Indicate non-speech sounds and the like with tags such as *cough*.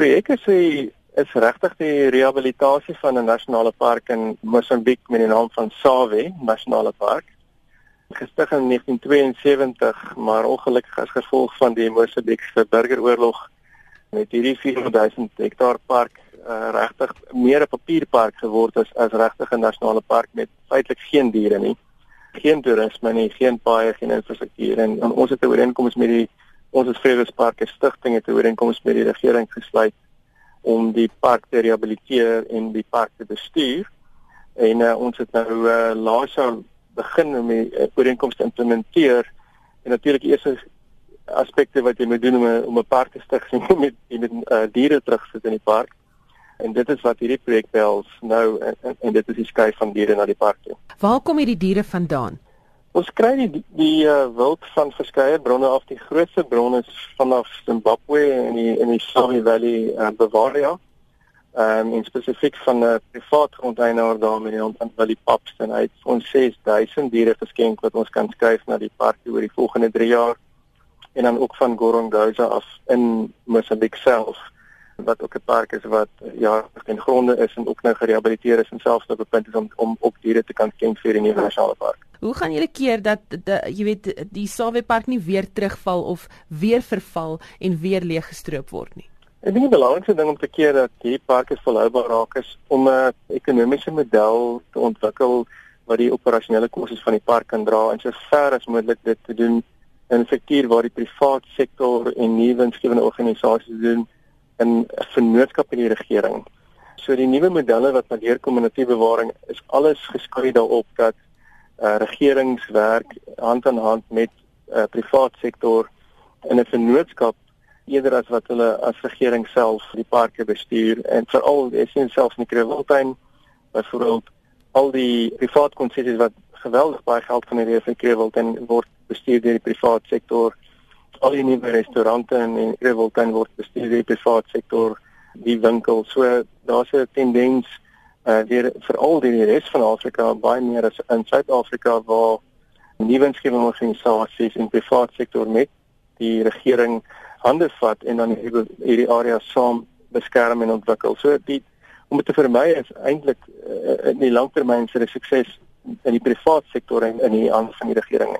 projek is hy is regtig die rehabilitasie van 'n nasionale park in Mosambiek met die naam van Save Nasionale Park. Gestig in 1972, maar ongelukkig as gevolg van die Mosambiekse burgeroorlog met hierdie 4000 hektaar park uh, regtig meer 'n papierpark geword as as regtig 'n nasionale park met feitelik geen diere nie. Geen toerisme nie, geen paaie, geen infrastruktuur en, en ons het 'n ooreenkoms met die ons as Vredespark stigting het 'n ooreenkoms met die regering gesluit om die park te rehabiliteer en die park te bestuur. En uh, ons het nou uh, laas jaar begin om die uh, ooreenkoms te implementeer en natuurlik eers aspekte wat jy moet doen om 'n om 'n park te stig sien *laughs* met met uh, diere terugsit in die park. En dit is wat hierdie projek behels nou en, en, en dit is die skuif van diere na die park toe. Waar kom hierdie diere vandaan? Ons kry die die uh, wild van verskeie bronne af. Die grootste bron is vanaf Zimbabwe en die in die Sabi Valley uh, Bavaria. Ehm um, in spesifiek van 'n uh, privaat grondeienaar daar met die naam van Willie Paps en hy het ons 6000 diere geskenk wat ons kan skryf na die park oor die volgende 3 jaar en dan ook van Gorongosa af in Mosambik self wat ook 'n park is wat ja in gronde is en ook nou gerehabiliteer is en selfs op 'n punt is om om ook diere te kan ken vir die nuwe nasionale park. Hoe gaan julle keer dat jy weet die Sawe park nie weer terugval of weer verval en weer leeggestroop word nie? Ek dink die belangrikste ding om te keer dat hierdie park is volhoubaar raak is om 'n ekonomiese model te ontwikkel wat die operasionele kostes van die park kan dra en so ver as moontlik dit te doen in 'n sektor waar die private sektor en nuwe winsgewende organisasies doen in 'n vennootskap in die regering. So die nuwe modelle wat na deurkom in natuurbewaring is alles geskry daarop dat uh, regeringswerk hand aan hand met uh, privaat sektor in 'n vennootskap eerder as wat hulle as regering self die parke bestuur en veral esens self in die Kreweltuin byvoorbeeld al die privaat konsessies wat geweldig baie geld die regering Kreweltuin word bestuur deur die privaat sektor al die nuwe restaurante in Rewelton word bestuur deur die privaat sektor, die winkel. So daar's 'n tendens uh deur veral deur die res van Afrika baie meer as in Suid-Afrika waar nuwe insgewing organisasies en privaat sektor met die regering hande vat en dan hierdie area saam beskerm en ontwikkel. So die om dit te vermy is eintlik uh, in die langtermyn se sukses in die privaat sektor en in die aan van die regering.